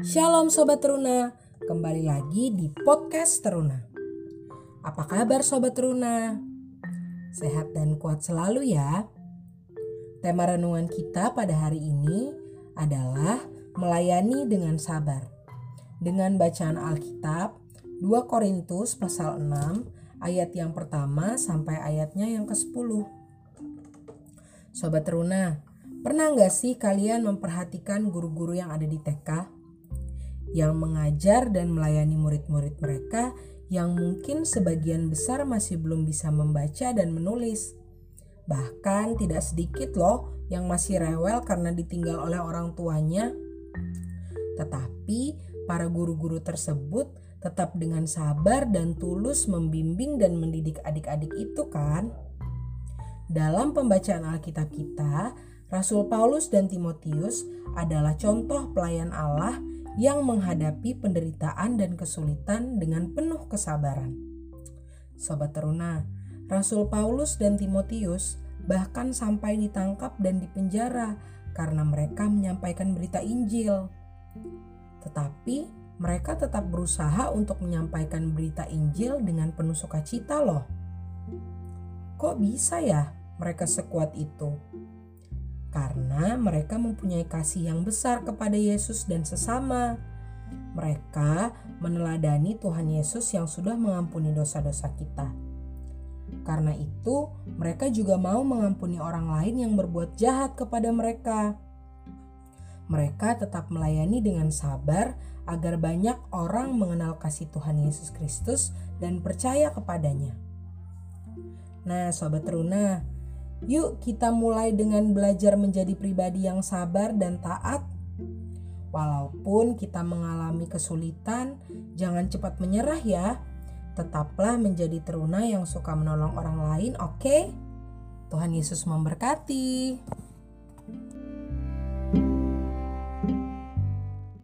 Shalom Sobat Teruna, kembali lagi di podcast Teruna. Apa kabar Sobat Teruna? Sehat dan kuat selalu ya. Tema renungan kita pada hari ini adalah melayani dengan sabar. Dengan bacaan Alkitab 2 Korintus pasal 6 ayat yang pertama sampai ayatnya yang ke-10. Sobat Teruna, pernah nggak sih kalian memperhatikan guru-guru yang ada di TK? Yang mengajar dan melayani murid-murid mereka yang mungkin sebagian besar masih belum bisa membaca dan menulis. Bahkan tidak sedikit loh yang masih rewel karena ditinggal oleh orang tuanya. Tetapi para guru-guru tersebut tetap dengan sabar dan tulus membimbing dan mendidik adik-adik itu kan. Dalam pembacaan Alkitab kita, Rasul Paulus dan Timotius adalah contoh pelayan Allah yang menghadapi penderitaan dan kesulitan dengan penuh kesabaran. Sobat Teruna, Rasul Paulus dan Timotius bahkan sampai ditangkap dan dipenjara karena mereka menyampaikan berita Injil. Tetapi mereka tetap berusaha untuk menyampaikan berita Injil dengan penuh sukacita loh. Kok bisa ya mereka sekuat itu? Karena mereka mempunyai kasih yang besar kepada Yesus dan sesama. Mereka meneladani Tuhan Yesus yang sudah mengampuni dosa-dosa kita. Karena itu, mereka juga mau mengampuni orang lain yang berbuat jahat kepada mereka. Mereka tetap melayani dengan sabar agar banyak orang mengenal kasih Tuhan Yesus Kristus dan percaya kepadanya. Nah, sobat Runa, Yuk kita mulai dengan belajar menjadi pribadi yang sabar dan taat. Walaupun kita mengalami kesulitan, jangan cepat menyerah ya. Tetaplah menjadi teruna yang suka menolong orang lain, oke? Okay? Tuhan Yesus memberkati.